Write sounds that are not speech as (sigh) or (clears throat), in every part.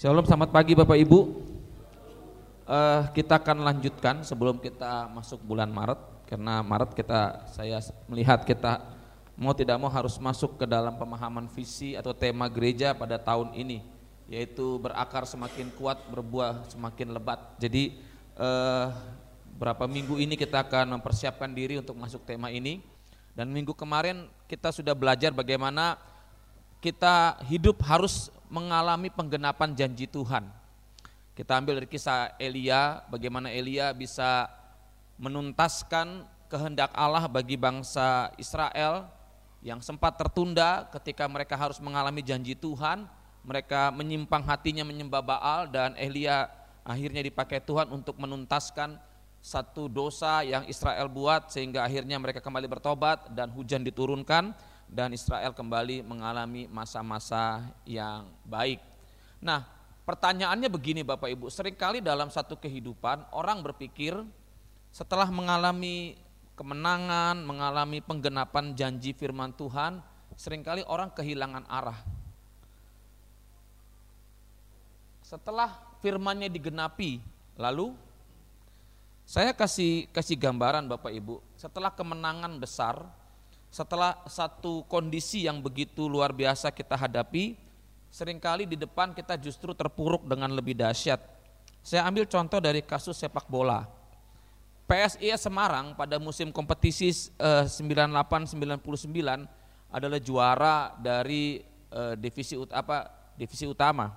Shalom, selamat pagi Bapak Ibu. Uh, kita akan lanjutkan sebelum kita masuk bulan Maret, karena Maret kita saya melihat kita mau tidak mau harus masuk ke dalam pemahaman visi atau tema gereja pada tahun ini, yaitu berakar semakin kuat, berbuah semakin lebat. Jadi uh, berapa minggu ini kita akan mempersiapkan diri untuk masuk tema ini, dan minggu kemarin kita sudah belajar bagaimana kita hidup harus mengalami penggenapan janji Tuhan. Kita ambil dari kisah Elia, bagaimana Elia bisa menuntaskan kehendak Allah bagi bangsa Israel yang sempat tertunda ketika mereka harus mengalami janji Tuhan, mereka menyimpang hatinya menyembah Baal dan Elia akhirnya dipakai Tuhan untuk menuntaskan satu dosa yang Israel buat sehingga akhirnya mereka kembali bertobat dan hujan diturunkan dan Israel kembali mengalami masa-masa yang baik. Nah, pertanyaannya begini Bapak Ibu, sering kali dalam satu kehidupan orang berpikir setelah mengalami kemenangan, mengalami penggenapan janji firman Tuhan, sering kali orang kehilangan arah. Setelah firmannya digenapi, lalu saya kasih kasih gambaran Bapak Ibu, setelah kemenangan besar, setelah satu kondisi yang begitu luar biasa kita hadapi, sering kali di depan kita justru terpuruk dengan lebih dahsyat. Saya ambil contoh dari kasus sepak bola. PSIS Semarang pada musim kompetisi eh, 98-99 adalah juara dari eh, divisi apa divisi utama.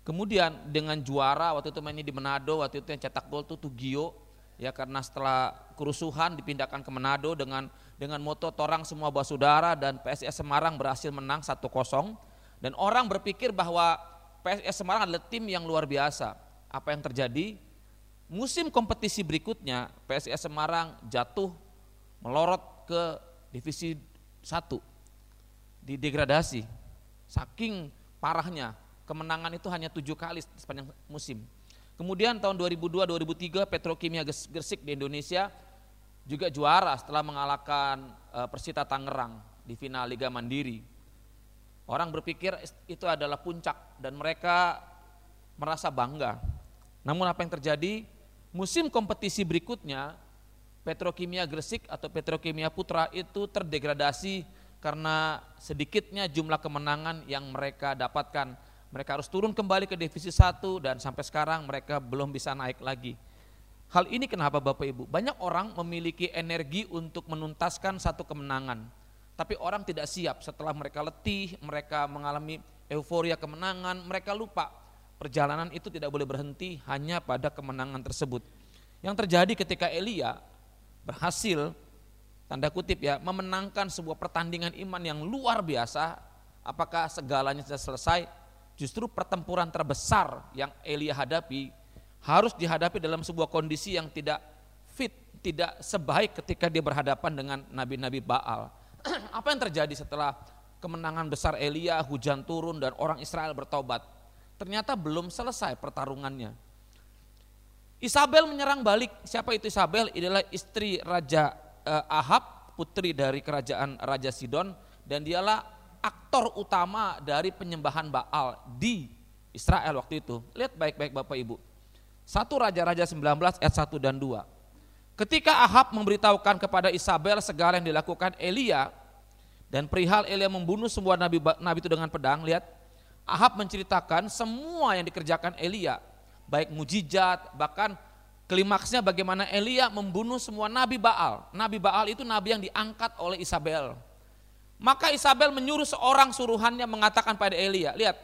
Kemudian dengan juara waktu itu mainnya di Manado, waktu itu yang cetak gol tuh Tugio ya karena setelah kerusuhan dipindahkan ke Manado dengan dengan moto Torang semua saudara dan PSIS Semarang berhasil menang 1-0 dan orang berpikir bahwa PSIS Semarang adalah tim yang luar biasa. Apa yang terjadi? Musim kompetisi berikutnya PSIS Semarang jatuh melorot ke divisi 1 di degradasi. Saking parahnya kemenangan itu hanya tujuh kali sepanjang musim. Kemudian tahun 2002-2003 Petrokimia Gresik di Indonesia juga juara setelah mengalahkan uh, Persita Tangerang di final Liga Mandiri. Orang berpikir itu adalah puncak dan mereka merasa bangga. Namun apa yang terjadi? Musim kompetisi berikutnya Petrokimia Gresik atau Petrokimia Putra itu terdegradasi karena sedikitnya jumlah kemenangan yang mereka dapatkan. Mereka harus turun kembali ke divisi 1 dan sampai sekarang mereka belum bisa naik lagi. Hal ini kenapa Bapak Ibu? Banyak orang memiliki energi untuk menuntaskan satu kemenangan. Tapi orang tidak siap setelah mereka letih, mereka mengalami euforia kemenangan, mereka lupa perjalanan itu tidak boleh berhenti hanya pada kemenangan tersebut. Yang terjadi ketika Elia berhasil tanda kutip ya memenangkan sebuah pertandingan iman yang luar biasa, apakah segalanya sudah selesai? Justru pertempuran terbesar yang Elia hadapi harus dihadapi dalam sebuah kondisi yang tidak fit, tidak sebaik ketika dia berhadapan dengan nabi-nabi Baal. (clears throat) Apa yang terjadi setelah kemenangan besar Elia, hujan turun dan orang Israel bertobat? Ternyata belum selesai pertarungannya. Isabel menyerang balik. Siapa itu Isabel? Adalah istri Raja eh, Ahab, putri dari kerajaan Raja Sidon dan dialah aktor utama dari penyembahan Baal di Israel waktu itu. Lihat baik-baik Bapak Ibu. Satu Raja-Raja 19 ayat 1 dan 2. Ketika Ahab memberitahukan kepada Isabel segala yang dilakukan Elia dan perihal Elia membunuh semua nabi nabi itu dengan pedang, lihat Ahab menceritakan semua yang dikerjakan Elia, baik mujizat, bahkan klimaksnya bagaimana Elia membunuh semua nabi Baal. Nabi Baal itu nabi yang diangkat oleh Isabel. Maka Isabel menyuruh seorang suruhannya mengatakan pada Elia, lihat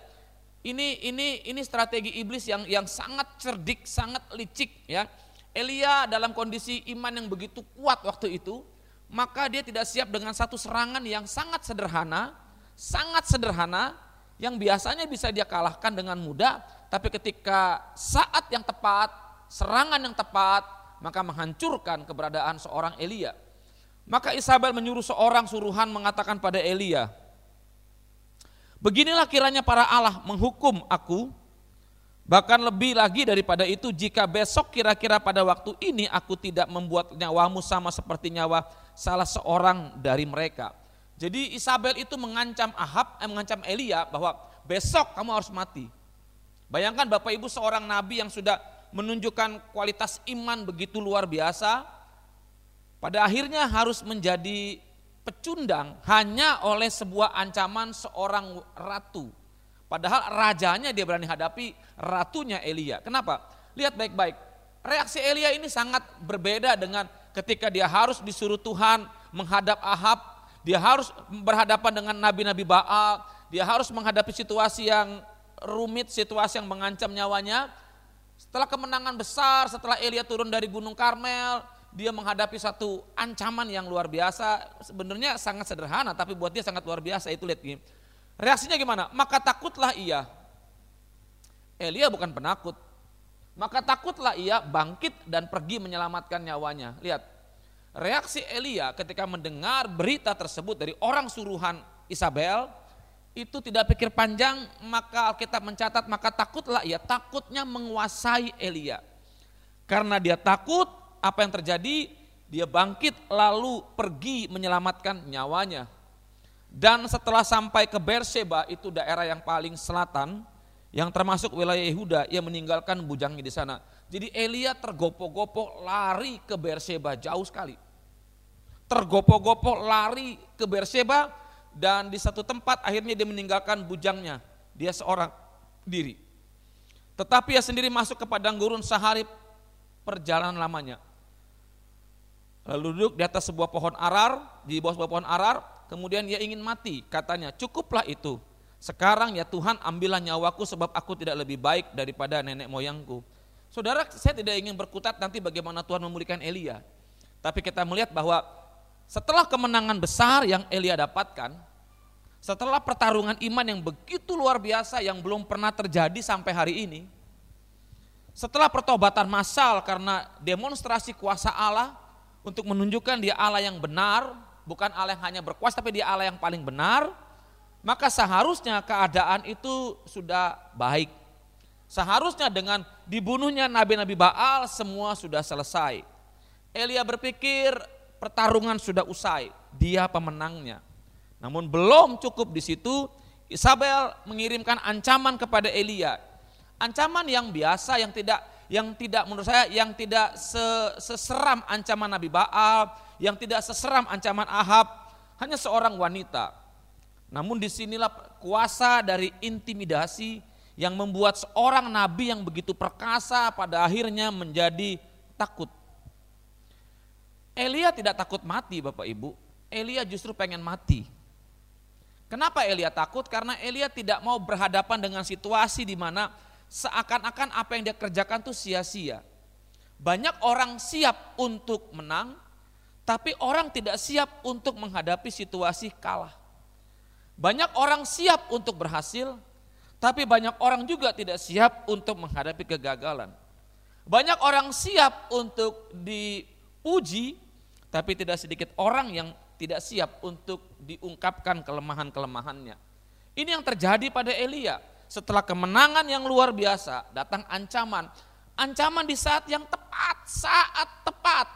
ini ini ini strategi iblis yang yang sangat cerdik, sangat licik ya. Elia dalam kondisi iman yang begitu kuat waktu itu, maka dia tidak siap dengan satu serangan yang sangat sederhana, sangat sederhana yang biasanya bisa dia kalahkan dengan mudah, tapi ketika saat yang tepat, serangan yang tepat, maka menghancurkan keberadaan seorang Elia. Maka Isabel menyuruh seorang suruhan mengatakan pada Elia, Beginilah kiranya para Allah menghukum aku, bahkan lebih lagi daripada itu jika besok kira-kira pada waktu ini aku tidak membuat nyawamu sama seperti nyawa salah seorang dari mereka. Jadi Isabel itu mengancam Ahab, eh, mengancam Elia bahwa besok kamu harus mati. Bayangkan Bapak Ibu seorang nabi yang sudah menunjukkan kualitas iman begitu luar biasa, pada akhirnya harus menjadi pecundang hanya oleh sebuah ancaman seorang ratu. Padahal rajanya dia berani hadapi ratunya Elia. Kenapa? Lihat baik-baik. Reaksi Elia ini sangat berbeda dengan ketika dia harus disuruh Tuhan menghadap Ahab, dia harus berhadapan dengan nabi-nabi Baal, dia harus menghadapi situasi yang rumit, situasi yang mengancam nyawanya. Setelah kemenangan besar, setelah Elia turun dari Gunung Karmel, dia menghadapi satu ancaman yang luar biasa. Sebenarnya sangat sederhana, tapi buat dia sangat luar biasa. Itu lihat gini. Reaksinya gimana? Maka takutlah ia. Elia bukan penakut. Maka takutlah ia bangkit dan pergi menyelamatkan nyawanya. Lihat, reaksi Elia ketika mendengar berita tersebut dari orang suruhan Isabel, itu tidak pikir panjang, maka Alkitab mencatat, maka takutlah ia, takutnya menguasai Elia. Karena dia takut, apa yang terjadi? Dia bangkit lalu pergi menyelamatkan nyawanya. Dan setelah sampai ke Beersheba itu daerah yang paling selatan yang termasuk wilayah Yehuda ia meninggalkan bujangnya di sana. Jadi Elia tergopoh-gopoh lari ke Beersheba jauh sekali. Tergopoh-gopoh lari ke Beersheba dan di satu tempat akhirnya dia meninggalkan bujangnya. Dia seorang diri. Tetapi ia sendiri masuk ke padang gurun sehari perjalanan lamanya. Lalu duduk di atas sebuah pohon arar, di bawah sebuah pohon arar, kemudian ia ingin mati. Katanya, cukuplah itu. Sekarang ya Tuhan ambillah nyawaku sebab aku tidak lebih baik daripada nenek moyangku. Saudara, saya tidak ingin berkutat nanti bagaimana Tuhan memulihkan Elia. Tapi kita melihat bahwa setelah kemenangan besar yang Elia dapatkan, setelah pertarungan iman yang begitu luar biasa yang belum pernah terjadi sampai hari ini, setelah pertobatan massal karena demonstrasi kuasa Allah untuk menunjukkan dia Allah yang benar, bukan Allah yang hanya berkuasa tapi dia Allah yang paling benar, maka seharusnya keadaan itu sudah baik. Seharusnya dengan dibunuhnya nabi-nabi Baal semua sudah selesai. Elia berpikir pertarungan sudah usai, dia pemenangnya. Namun belum cukup di situ, Isabel mengirimkan ancaman kepada Elia. Ancaman yang biasa yang tidak yang tidak menurut saya yang tidak seseram ancaman Nabi Baal, yang tidak seseram ancaman Ahab, hanya seorang wanita. Namun di sinilah kuasa dari intimidasi yang membuat seorang nabi yang begitu perkasa pada akhirnya menjadi takut. Elia tidak takut mati Bapak Ibu, Elia justru pengen mati. Kenapa Elia takut? Karena Elia tidak mau berhadapan dengan situasi di mana seakan-akan apa yang dia kerjakan itu sia-sia. Banyak orang siap untuk menang, tapi orang tidak siap untuk menghadapi situasi kalah. Banyak orang siap untuk berhasil, tapi banyak orang juga tidak siap untuk menghadapi kegagalan. Banyak orang siap untuk dipuji, tapi tidak sedikit orang yang tidak siap untuk diungkapkan kelemahan-kelemahannya. Ini yang terjadi pada Elia. Setelah kemenangan yang luar biasa, datang ancaman. Ancaman di saat yang tepat, saat tepat.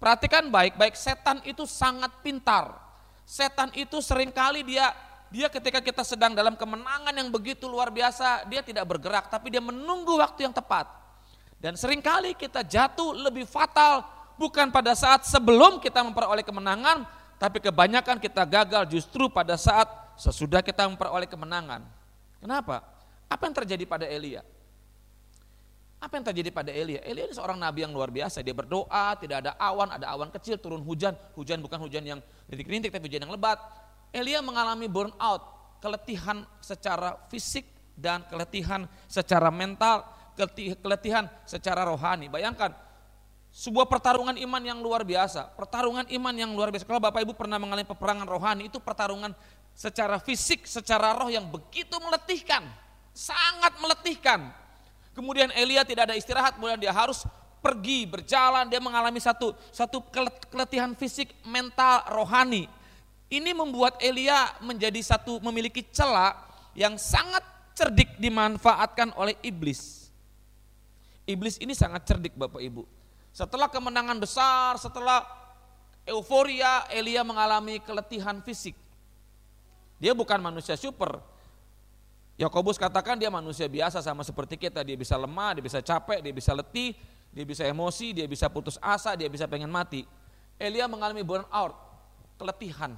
Perhatikan baik-baik, setan itu sangat pintar. Setan itu sering kali dia dia ketika kita sedang dalam kemenangan yang begitu luar biasa, dia tidak bergerak, tapi dia menunggu waktu yang tepat. Dan sering kali kita jatuh lebih fatal bukan pada saat sebelum kita memperoleh kemenangan, tapi kebanyakan kita gagal justru pada saat sesudah kita memperoleh kemenangan. Kenapa? Apa yang terjadi pada Elia? Apa yang terjadi pada Elia? Elia ini seorang nabi yang luar biasa. Dia berdoa, tidak ada awan, ada awan kecil, turun hujan. Hujan bukan hujan yang rintik-rintik, tapi hujan yang lebat. Elia mengalami burnout, keletihan secara fisik dan keletihan secara mental, keletihan secara rohani. Bayangkan, sebuah pertarungan iman yang luar biasa. Pertarungan iman yang luar biasa. Kalau Bapak Ibu pernah mengalami peperangan rohani, itu pertarungan secara fisik, secara roh yang begitu meletihkan. Sangat meletihkan Kemudian Elia tidak ada istirahat, kemudian dia harus pergi berjalan, dia mengalami satu satu keletihan fisik, mental, rohani. Ini membuat Elia menjadi satu memiliki celah yang sangat cerdik dimanfaatkan oleh iblis. Iblis ini sangat cerdik Bapak Ibu. Setelah kemenangan besar, setelah euforia, Elia mengalami keletihan fisik. Dia bukan manusia super, Yakobus katakan dia manusia biasa sama seperti kita, dia bisa lemah, dia bisa capek, dia bisa letih, dia bisa emosi, dia bisa putus asa, dia bisa pengen mati. Elia mengalami burnout, keletihan.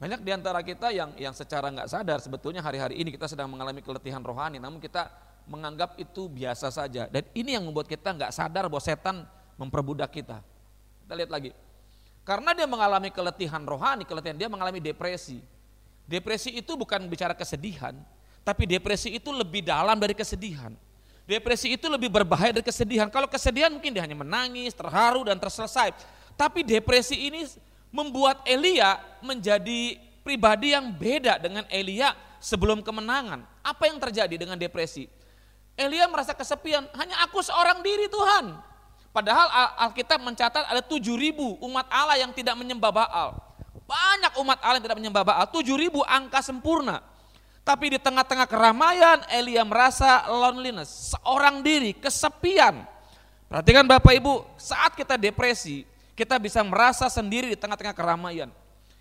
Banyak di antara kita yang yang secara nggak sadar sebetulnya hari-hari ini kita sedang mengalami keletihan rohani, namun kita menganggap itu biasa saja. Dan ini yang membuat kita nggak sadar bahwa setan memperbudak kita. Kita lihat lagi. Karena dia mengalami keletihan rohani, keletihan dia mengalami depresi. Depresi itu bukan bicara kesedihan, tapi depresi itu lebih dalam dari kesedihan. Depresi itu lebih berbahaya dari kesedihan. Kalau kesedihan mungkin dia hanya menangis, terharu dan terselesai. Tapi depresi ini membuat Elia menjadi pribadi yang beda dengan Elia sebelum kemenangan. Apa yang terjadi dengan depresi? Elia merasa kesepian, hanya aku seorang diri Tuhan. Padahal Alkitab mencatat ada tujuh ribu umat Allah yang tidak menyembah Baal. Banyak umat Allah yang tidak menyembah Baal, tujuh ribu angka sempurna. Tapi di tengah-tengah keramaian Elia merasa loneliness, seorang diri, kesepian. Perhatikan Bapak Ibu, saat kita depresi, kita bisa merasa sendiri di tengah-tengah keramaian.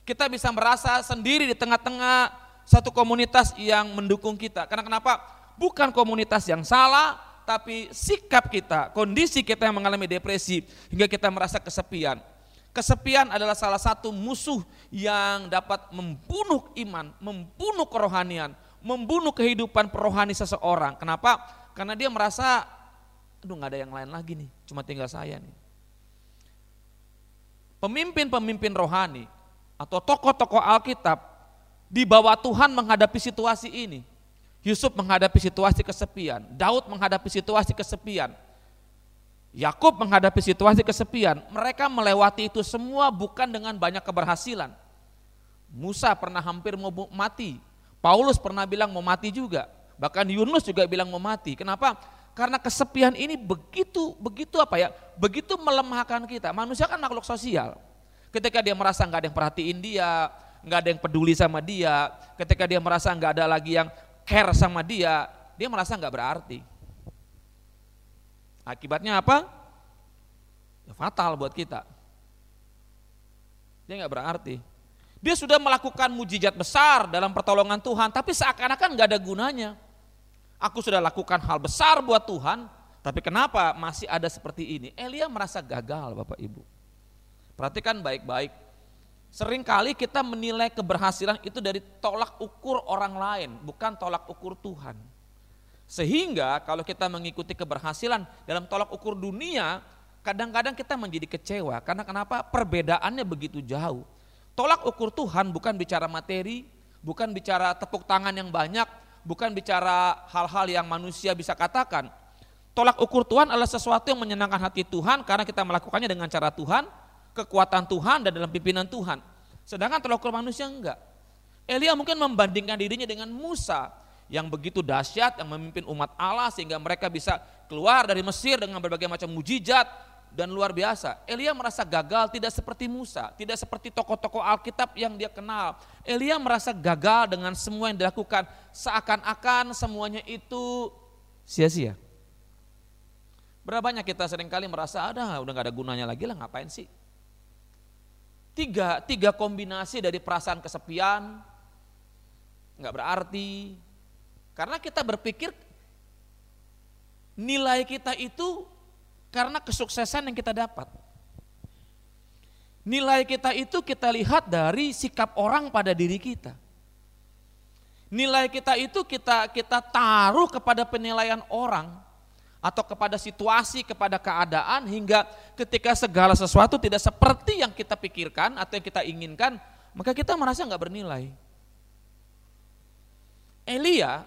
Kita bisa merasa sendiri di tengah-tengah satu komunitas yang mendukung kita. Karena kenapa? Bukan komunitas yang salah, tapi sikap kita, kondisi kita yang mengalami depresi hingga kita merasa kesepian. Kesepian adalah salah satu musuh yang dapat membunuh iman, membunuh kerohanian, membunuh kehidupan perohani seseorang. Kenapa? Karena dia merasa, aduh nggak ada yang lain lagi nih, cuma tinggal saya nih. Pemimpin-pemimpin rohani atau tokoh-tokoh Alkitab di bawah Tuhan menghadapi situasi ini. Yusuf menghadapi situasi kesepian, Daud menghadapi situasi kesepian, Yakub menghadapi situasi kesepian, mereka melewati itu semua bukan dengan banyak keberhasilan. Musa pernah hampir mau mati, Paulus pernah bilang mau mati juga, bahkan Yunus juga bilang mau mati. Kenapa? Karena kesepian ini begitu begitu apa ya? Begitu melemahkan kita. Manusia kan makhluk sosial. Ketika dia merasa nggak ada yang perhatiin dia, nggak ada yang peduli sama dia, ketika dia merasa nggak ada lagi yang care sama dia, dia merasa nggak berarti. Akibatnya apa? Ya fatal buat kita. Dia nggak berarti. Dia sudah melakukan mujizat besar dalam pertolongan Tuhan, tapi seakan-akan nggak ada gunanya. Aku sudah lakukan hal besar buat Tuhan, tapi kenapa masih ada seperti ini? Elia merasa gagal Bapak Ibu. Perhatikan baik-baik. Seringkali kita menilai keberhasilan itu dari tolak ukur orang lain, bukan tolak ukur Tuhan. Sehingga kalau kita mengikuti keberhasilan dalam tolak ukur dunia, kadang-kadang kita menjadi kecewa karena kenapa? Perbedaannya begitu jauh. Tolak ukur Tuhan bukan bicara materi, bukan bicara tepuk tangan yang banyak, bukan bicara hal-hal yang manusia bisa katakan. Tolak ukur Tuhan adalah sesuatu yang menyenangkan hati Tuhan karena kita melakukannya dengan cara Tuhan, kekuatan Tuhan dan dalam pimpinan Tuhan. Sedangkan ukur manusia enggak. Elia mungkin membandingkan dirinya dengan Musa yang begitu dahsyat yang memimpin umat Allah sehingga mereka bisa keluar dari Mesir dengan berbagai macam mujizat dan luar biasa. Elia merasa gagal tidak seperti Musa, tidak seperti tokoh-tokoh Alkitab yang dia kenal. Elia merasa gagal dengan semua yang dilakukan, seakan-akan semuanya itu sia-sia. Berapa banyak kita sering kali merasa ada udah gak ada gunanya lagi lah ngapain sih? Tiga, tiga kombinasi dari perasaan kesepian, nggak berarti, karena kita berpikir nilai kita itu karena kesuksesan yang kita dapat. Nilai kita itu kita lihat dari sikap orang pada diri kita. Nilai kita itu kita kita taruh kepada penilaian orang atau kepada situasi, kepada keadaan hingga ketika segala sesuatu tidak seperti yang kita pikirkan atau yang kita inginkan, maka kita merasa nggak bernilai. Elia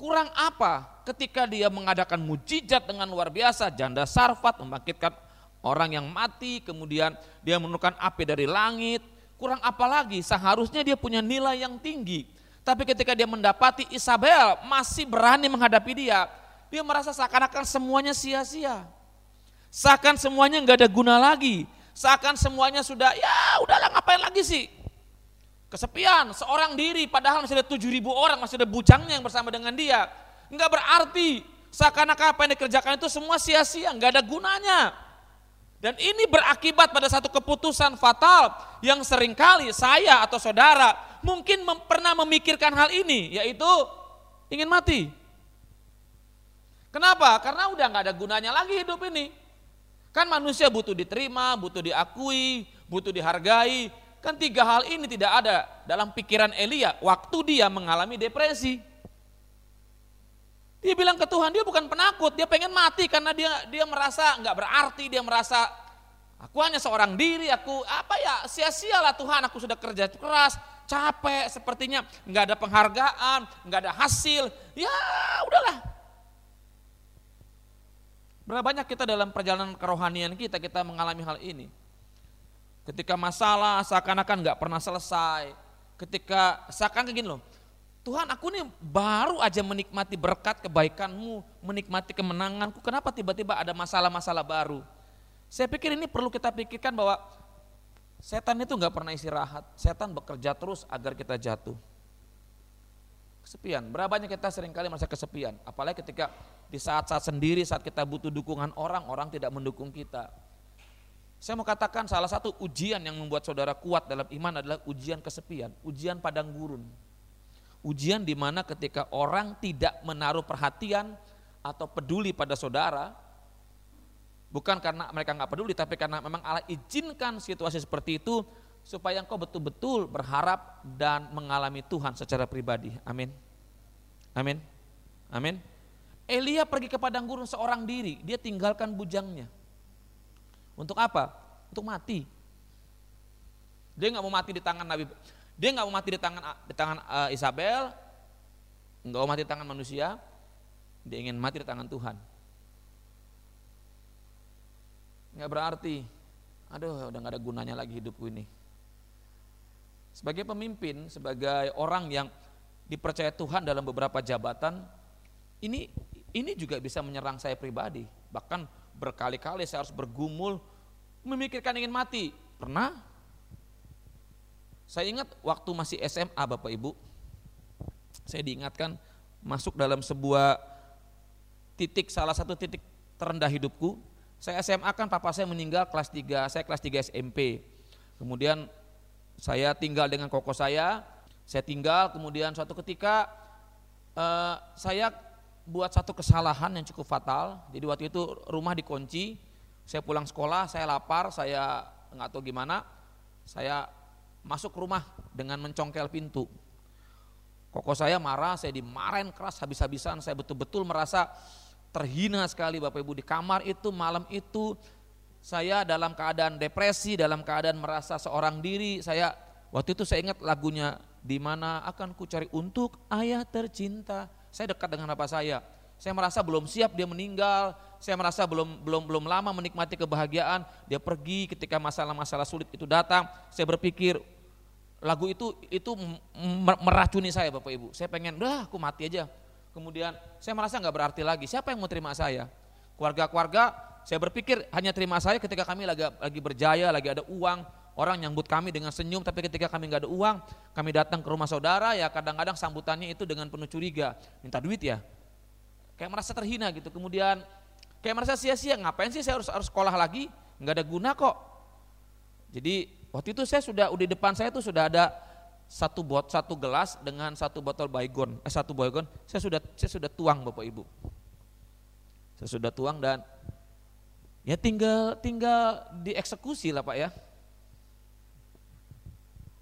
Kurang apa ketika dia mengadakan mujizat dengan luar biasa, janda sarfat membangkitkan orang yang mati, kemudian dia menurunkan api dari langit. Kurang apa lagi? Seharusnya dia punya nilai yang tinggi. Tapi ketika dia mendapati Isabel masih berani menghadapi dia, dia merasa seakan-akan semuanya sia-sia. Seakan semuanya nggak ada guna lagi. Seakan semuanya sudah, ya udahlah ngapain lagi sih? Kesepian, seorang diri padahal masih ada tujuh ribu orang, masih ada bujangnya yang bersama dengan dia. Enggak berarti seakan-akan apa yang dikerjakan itu semua sia-sia, enggak ada gunanya. Dan ini berakibat pada satu keputusan fatal yang sering kali saya atau saudara mungkin mem pernah memikirkan hal ini, yaitu ingin mati. Kenapa? Karena udah nggak ada gunanya lagi hidup ini. Kan manusia butuh diterima, butuh diakui, butuh dihargai. Kan tiga hal ini tidak ada dalam pikiran Elia waktu dia mengalami depresi. Dia bilang ke Tuhan, dia bukan penakut, dia pengen mati karena dia dia merasa nggak berarti, dia merasa aku hanya seorang diri, aku apa ya sia-sialah Tuhan, aku sudah kerja keras, capek sepertinya, nggak ada penghargaan, nggak ada hasil, ya udahlah, Berapa banyak kita dalam perjalanan kerohanian kita, kita mengalami hal ini. Ketika masalah seakan-akan nggak pernah selesai. Ketika seakan gini loh, Tuhan aku nih baru aja menikmati berkat kebaikanmu, menikmati kemenanganku, kenapa tiba-tiba ada masalah-masalah baru? Saya pikir ini perlu kita pikirkan bahwa setan itu nggak pernah istirahat, setan bekerja terus agar kita jatuh. Kesepian, berapa banyak kita sering kali merasa kesepian, apalagi ketika di saat-saat sendiri, saat kita butuh dukungan orang, orang tidak mendukung kita. Saya mau katakan salah satu ujian yang membuat saudara kuat dalam iman adalah ujian kesepian, ujian padang gurun. Ujian di mana ketika orang tidak menaruh perhatian atau peduli pada saudara, bukan karena mereka nggak peduli, tapi karena memang Allah izinkan situasi seperti itu supaya engkau betul-betul berharap dan mengalami Tuhan secara pribadi. Amin. Amin. Amin. Elia pergi ke padang gurun seorang diri, dia tinggalkan bujangnya. Untuk apa? Untuk mati. Dia nggak mau mati di tangan Nabi. Dia nggak mau mati di tangan di tangan uh, Isabel, nggak mau mati di tangan manusia. Dia ingin mati di tangan Tuhan. Nggak berarti, aduh udah nggak ada gunanya lagi hidupku ini. Sebagai pemimpin, sebagai orang yang dipercaya Tuhan dalam beberapa jabatan, ini ini juga bisa menyerang saya pribadi. Bahkan berkali-kali saya harus bergumul memikirkan ingin mati. Pernah? Saya ingat waktu masih SMA Bapak Ibu, saya diingatkan masuk dalam sebuah titik, salah satu titik terendah hidupku. Saya SMA kan papa saya meninggal kelas 3, saya kelas 3 SMP. Kemudian saya tinggal dengan koko saya, saya tinggal kemudian suatu ketika uh, saya buat satu kesalahan yang cukup fatal. Jadi waktu itu rumah dikunci, saya pulang sekolah, saya lapar, saya nggak tahu gimana, saya masuk rumah dengan mencongkel pintu. Koko saya marah, saya dimarahin keras habis-habisan, saya betul-betul merasa terhina sekali Bapak Ibu di kamar itu malam itu saya dalam keadaan depresi, dalam keadaan merasa seorang diri, saya waktu itu saya ingat lagunya di mana akan ku cari untuk ayah tercinta saya dekat dengan bapak saya. Saya merasa belum siap dia meninggal, saya merasa belum belum belum lama menikmati kebahagiaan, dia pergi ketika masalah-masalah sulit itu datang. Saya berpikir lagu itu itu meracuni saya Bapak Ibu. Saya pengen, dah aku mati aja. Kemudian saya merasa nggak berarti lagi. Siapa yang mau terima saya? Keluarga-keluarga, saya berpikir hanya terima saya ketika kami lagi lagi berjaya, lagi ada uang, Orang nyambut kami dengan senyum, tapi ketika kami nggak ada uang, kami datang ke rumah saudara, ya kadang-kadang sambutannya itu dengan penuh curiga, minta duit ya. Kayak merasa terhina gitu. Kemudian kayak merasa sia-sia, ngapain sih saya harus harus sekolah lagi? Nggak ada guna kok. Jadi waktu itu saya sudah di depan saya itu sudah ada satu bot satu gelas dengan satu botol baygon, eh satu baygon, saya sudah saya sudah tuang Bapak Ibu. Saya sudah tuang dan ya tinggal tinggal dieksekusi lah Pak ya.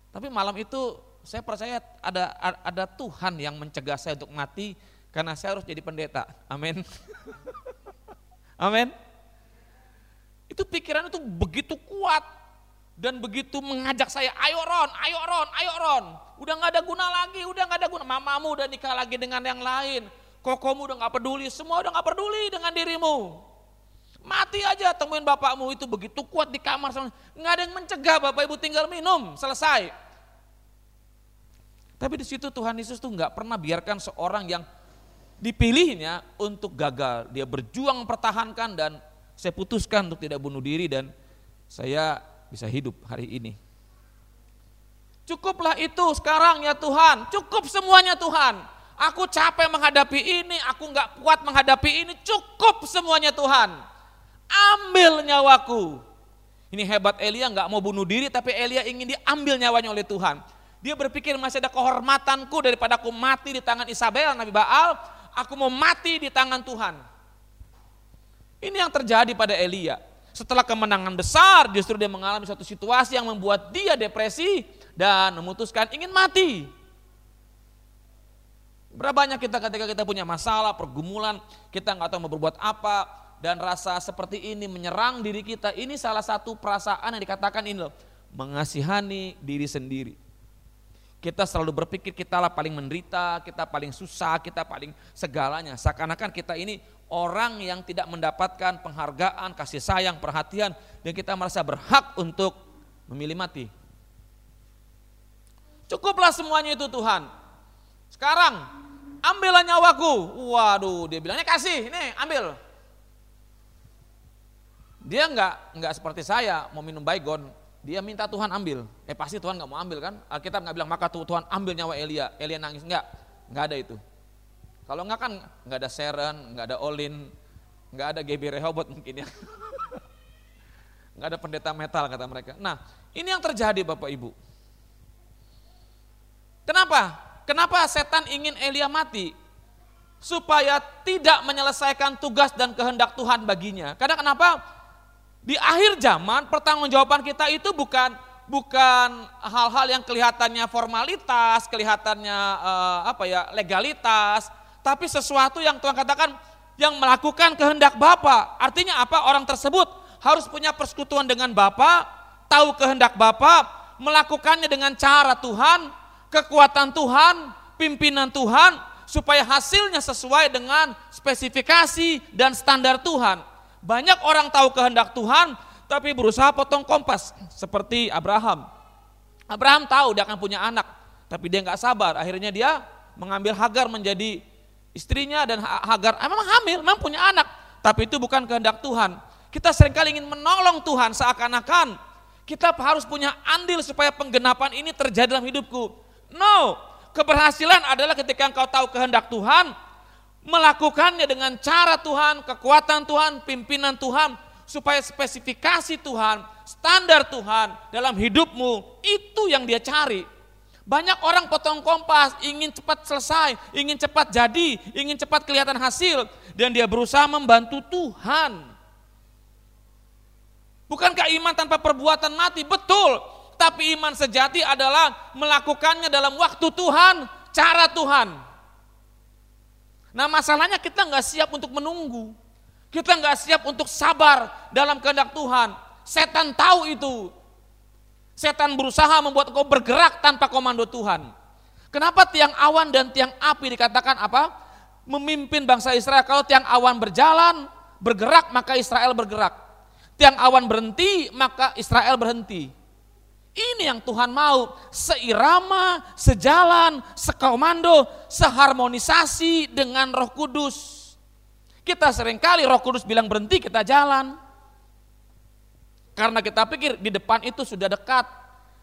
Tapi malam itu saya percaya ada ada Tuhan yang mencegah saya untuk mati karena saya harus jadi pendeta. Amin. (laughs) Amin. Itu pikiran itu begitu kuat dan begitu mengajak saya, ayo Ron, ayo Ron, ayo Ron. Udah nggak ada guna lagi, udah nggak ada guna. Mamamu udah nikah lagi dengan yang lain. Kokomu udah nggak peduli, semua udah nggak peduli dengan dirimu. Mati aja temuin bapakmu itu begitu kuat di kamar sama nggak ada yang mencegah bapak ibu tinggal minum selesai. Tapi di situ Tuhan Yesus tuh nggak pernah biarkan seorang yang dipilihnya untuk gagal. Dia berjuang mempertahankan dan saya putuskan untuk tidak bunuh diri dan saya bisa hidup hari ini. Cukuplah itu sekarang ya Tuhan, cukup semuanya Tuhan. Aku capek menghadapi ini, aku nggak kuat menghadapi ini, cukup semuanya Tuhan ambil nyawaku. Ini hebat Elia nggak mau bunuh diri tapi Elia ingin diambil nyawanya oleh Tuhan. Dia berpikir masih ada kehormatanku daripada aku mati di tangan Isabel, Nabi Baal. Aku mau mati di tangan Tuhan. Ini yang terjadi pada Elia. Setelah kemenangan besar, justru dia mengalami satu situasi yang membuat dia depresi dan memutuskan ingin mati. Berapa banyak kita ketika kita punya masalah, pergumulan, kita nggak tahu mau berbuat apa, dan rasa seperti ini menyerang diri kita. Ini salah satu perasaan yang dikatakan ini loh, mengasihani diri sendiri. Kita selalu berpikir kita lah paling menderita, kita paling susah, kita paling segalanya. Seakan-akan kita ini orang yang tidak mendapatkan penghargaan, kasih sayang, perhatian, dan kita merasa berhak untuk memilih mati. Cukuplah semuanya itu Tuhan. Sekarang ambillah nyawaku. Waduh, dia bilangnya kasih, ini ambil. Dia enggak enggak seperti saya mau minum baygon, dia minta Tuhan ambil. Eh pasti Tuhan nggak mau ambil kan? Alkitab nggak bilang maka Tuhan ambil nyawa Elia. Elia nangis enggak? Enggak ada itu. Kalau enggak kan enggak ada Seren, enggak ada Olin, enggak ada GB Rehobot mungkin ya. (laughs) Enggak ada pendeta metal kata mereka. Nah ini yang terjadi Bapak Ibu. Kenapa? Kenapa setan ingin Elia mati? Supaya tidak menyelesaikan tugas dan kehendak Tuhan baginya. Karena kenapa? Di akhir zaman pertanggungjawaban kita itu bukan bukan hal-hal yang kelihatannya formalitas, kelihatannya uh, apa ya legalitas, tapi sesuatu yang Tuhan katakan yang melakukan kehendak Bapa. Artinya apa? Orang tersebut harus punya persekutuan dengan Bapa, tahu kehendak Bapa, melakukannya dengan cara Tuhan, kekuatan Tuhan, pimpinan Tuhan, supaya hasilnya sesuai dengan spesifikasi dan standar Tuhan. Banyak orang tahu kehendak Tuhan, tapi berusaha potong kompas seperti Abraham. Abraham tahu dia akan punya anak, tapi dia nggak sabar. Akhirnya dia mengambil Hagar menjadi istrinya dan Hagar memang hamil, memang punya anak, tapi itu bukan kehendak Tuhan. Kita sering kali ingin menolong Tuhan seakan-akan kita harus punya andil supaya penggenapan ini terjadi dalam hidupku. No, keberhasilan adalah ketika engkau tahu kehendak Tuhan, melakukannya dengan cara Tuhan, kekuatan Tuhan, pimpinan Tuhan, supaya spesifikasi Tuhan, standar Tuhan dalam hidupmu, itu yang dia cari. Banyak orang potong kompas, ingin cepat selesai, ingin cepat jadi, ingin cepat kelihatan hasil, dan dia berusaha membantu Tuhan. Bukankah iman tanpa perbuatan mati? Betul, tapi iman sejati adalah melakukannya dalam waktu Tuhan, cara Tuhan. Nah masalahnya kita nggak siap untuk menunggu. Kita nggak siap untuk sabar dalam kehendak Tuhan. Setan tahu itu. Setan berusaha membuat kau bergerak tanpa komando Tuhan. Kenapa tiang awan dan tiang api dikatakan apa? Memimpin bangsa Israel. Kalau tiang awan berjalan, bergerak maka Israel bergerak. Tiang awan berhenti maka Israel berhenti. Ini yang Tuhan mau, seirama, sejalan, sekomando, seharmonisasi dengan roh kudus. Kita sering kali roh kudus bilang berhenti, kita jalan. Karena kita pikir di depan itu sudah dekat.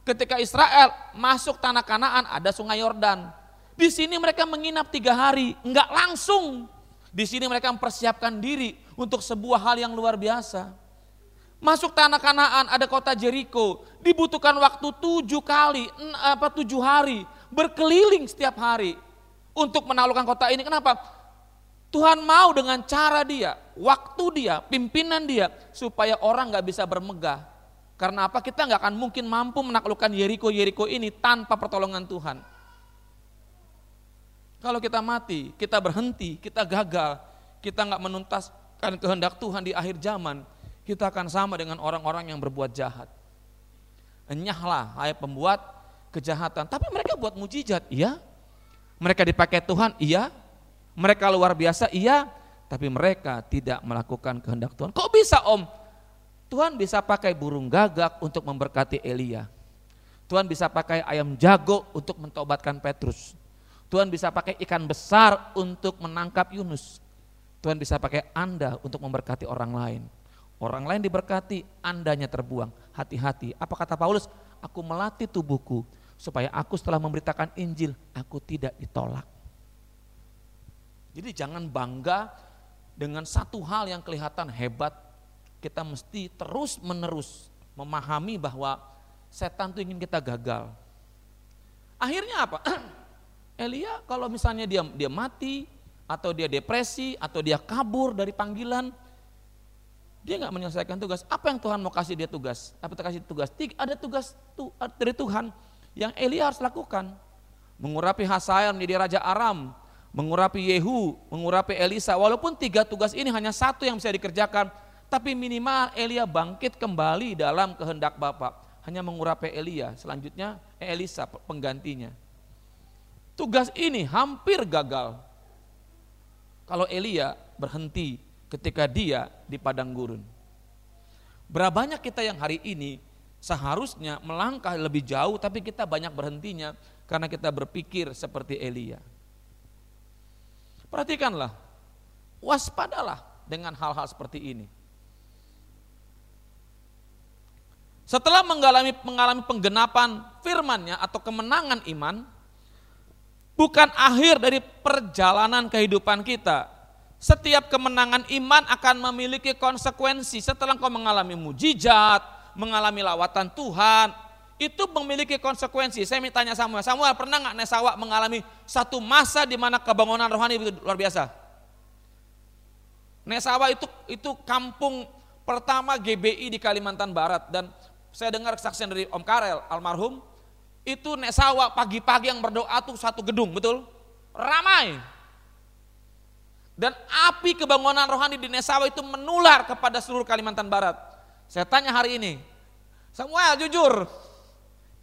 Ketika Israel masuk tanah kanaan ada sungai Yordan. Di sini mereka menginap tiga hari, enggak langsung. Di sini mereka mempersiapkan diri untuk sebuah hal yang luar biasa. Masuk tanah kanaan ada kota Jericho, dibutuhkan waktu tujuh kali, apa tujuh hari, berkeliling setiap hari untuk menaklukkan kota ini. Kenapa? Tuhan mau dengan cara dia, waktu dia, pimpinan dia, supaya orang nggak bisa bermegah. Karena apa? Kita nggak akan mungkin mampu menaklukkan Jericho Jericho ini tanpa pertolongan Tuhan. Kalau kita mati, kita berhenti, kita gagal, kita nggak menuntaskan kehendak Tuhan di akhir zaman, kita akan sama dengan orang-orang yang berbuat jahat. Enyahlah, hai pembuat kejahatan. Tapi mereka buat mujizat, iya. Mereka dipakai Tuhan, iya. Mereka luar biasa, iya. Tapi mereka tidak melakukan kehendak Tuhan. Kok bisa om? Tuhan bisa pakai burung gagak untuk memberkati Elia. Tuhan bisa pakai ayam jago untuk mentobatkan Petrus. Tuhan bisa pakai ikan besar untuk menangkap Yunus. Tuhan bisa pakai Anda untuk memberkati orang lain. Orang lain diberkati, andanya terbuang. Hati-hati. Apa kata Paulus? Aku melatih tubuhku supaya aku setelah memberitakan Injil, aku tidak ditolak. Jadi jangan bangga dengan satu hal yang kelihatan hebat. Kita mesti terus menerus memahami bahwa setan itu ingin kita gagal. Akhirnya apa? (clears throat) Elia kalau misalnya dia dia mati atau dia depresi atau dia kabur dari panggilan, dia nggak menyelesaikan tugas. Apa yang Tuhan mau kasih dia tugas? Apa kasih tugas? Ada tugas dari Tuhan yang Elia harus lakukan. Mengurapi Hasael menjadi raja Aram, mengurapi Yehu, mengurapi Elisa. Walaupun tiga tugas ini hanya satu yang bisa dikerjakan, tapi minimal Elia bangkit kembali dalam kehendak Bapak. Hanya mengurapi Elia, selanjutnya Elisa penggantinya. Tugas ini hampir gagal. Kalau Elia berhenti ketika dia di padang gurun. Berapa banyak kita yang hari ini seharusnya melangkah lebih jauh tapi kita banyak berhentinya karena kita berpikir seperti Elia. Perhatikanlah, waspadalah dengan hal-hal seperti ini. Setelah mengalami mengalami penggenapan firmannya atau kemenangan iman, bukan akhir dari perjalanan kehidupan kita. Setiap kemenangan iman akan memiliki konsekuensi setelah kau mengalami mujizat, mengalami lawatan Tuhan, itu memiliki konsekuensi. Saya minta tanya Samuel, Samuel pernah nggak Nesawa mengalami satu masa di mana kebangunan rohani itu luar biasa? Nesawa itu itu kampung pertama GBI di Kalimantan Barat dan saya dengar kesaksian dari Om Karel almarhum itu nek sawah pagi-pagi yang berdoa tuh satu gedung, betul? Ramai. Dan api kebangunan rohani di Nesawa itu menular kepada seluruh Kalimantan Barat. Saya tanya hari ini, Samuel jujur,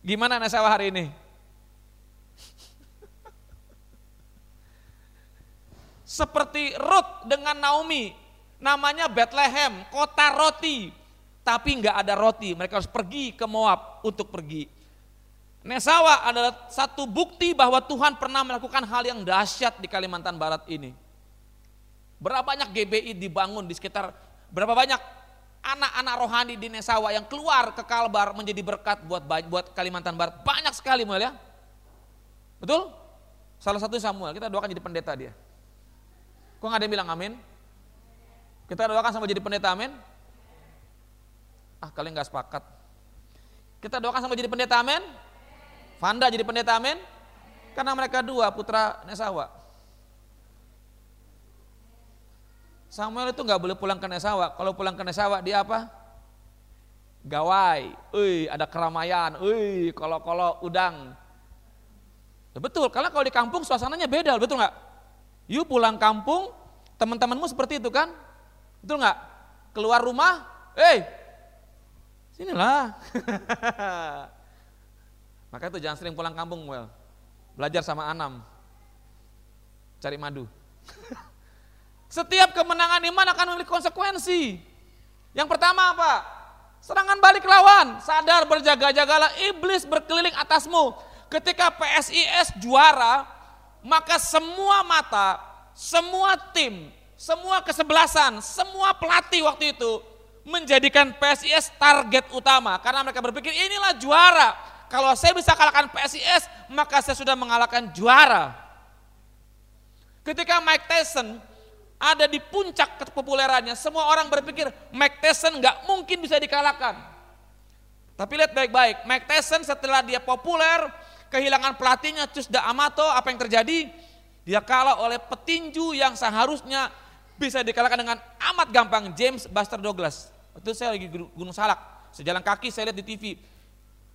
gimana Nesawa hari ini? (laughs) Seperti Ruth dengan Naomi, namanya Bethlehem, kota roti, tapi nggak ada roti. Mereka harus pergi ke Moab untuk pergi. Nesawa adalah satu bukti bahwa Tuhan pernah melakukan hal yang dahsyat di Kalimantan Barat ini. Berapa banyak GBI dibangun di sekitar, berapa banyak anak-anak rohani di Nesawa yang keluar ke Kalbar menjadi berkat buat buat Kalimantan Barat. Banyak sekali mulia. Betul? Salah satu Samuel, kita doakan jadi pendeta dia. Kok nggak ada yang bilang amin? Kita doakan sama jadi pendeta amin? Ah kalian nggak sepakat. Kita doakan sama jadi pendeta amin? Fanda jadi pendeta amin? Karena mereka dua putra Nesawa. Samuel itu nggak boleh pulang ke Nesawa. Kalau pulang ke Nesawa dia apa? Gawai. Ui, ada keramaian. Ui, kalau-kalau udang. Ya betul, karena kalau di kampung suasananya beda, betul nggak? You pulang kampung, teman-temanmu seperti itu kan? Betul nggak? Keluar rumah, eh, sinilah. (laughs) Maka itu jangan sering pulang kampung, well. Belajar sama Anam. Cari madu. (laughs) Setiap kemenangan iman akan memiliki konsekuensi. Yang pertama apa? Serangan balik lawan. Sadar berjaga-jagalah iblis berkeliling atasmu. Ketika PSIS juara, maka semua mata, semua tim, semua kesebelasan, semua pelatih waktu itu menjadikan PSIS target utama karena mereka berpikir inilah juara kalau saya bisa kalahkan PSIS, maka saya sudah mengalahkan juara. Ketika Mike Tyson ada di puncak kepopulerannya, semua orang berpikir Mike Tyson nggak mungkin bisa dikalahkan. Tapi lihat baik-baik, Mike Tyson setelah dia populer, kehilangan pelatihnya Cus Amato, apa yang terjadi? Dia kalah oleh petinju yang seharusnya bisa dikalahkan dengan amat gampang, James Buster Douglas. Itu saya lagi Gunung Salak, sejalan kaki saya lihat di TV,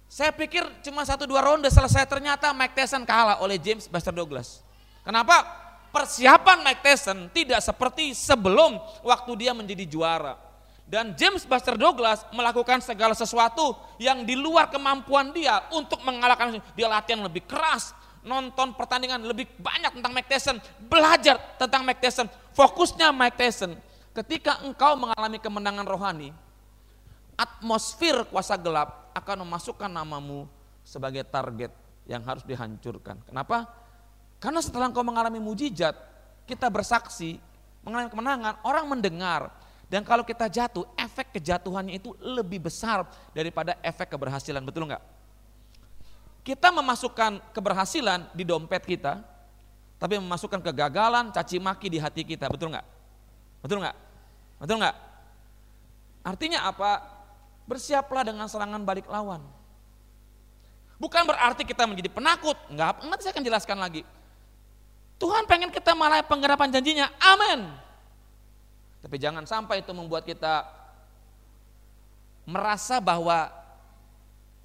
saya pikir cuma satu dua ronde selesai ternyata Mike Tyson kalah oleh James Buster Douglas. Kenapa? Persiapan Mike Tyson tidak seperti sebelum waktu dia menjadi juara. Dan James Buster Douglas melakukan segala sesuatu yang di luar kemampuan dia untuk mengalahkan dia latihan lebih keras, nonton pertandingan lebih banyak tentang Mike Tyson, belajar tentang Mike Tyson. Fokusnya Mike Tyson, ketika engkau mengalami kemenangan rohani, atmosfer kuasa gelap akan memasukkan namamu sebagai target yang harus dihancurkan. Kenapa? Karena setelah engkau mengalami mujizat, kita bersaksi, mengalami kemenangan, orang mendengar. Dan kalau kita jatuh, efek kejatuhannya itu lebih besar daripada efek keberhasilan, betul enggak? Kita memasukkan keberhasilan di dompet kita, tapi memasukkan kegagalan, caci maki di hati kita, betul enggak? Betul enggak? Betul enggak? Artinya apa? bersiaplah dengan serangan balik lawan. Bukan berarti kita menjadi penakut, enggak, nanti saya akan jelaskan lagi. Tuhan pengen kita malah penggerapan janjinya, amin. Tapi jangan sampai itu membuat kita merasa bahwa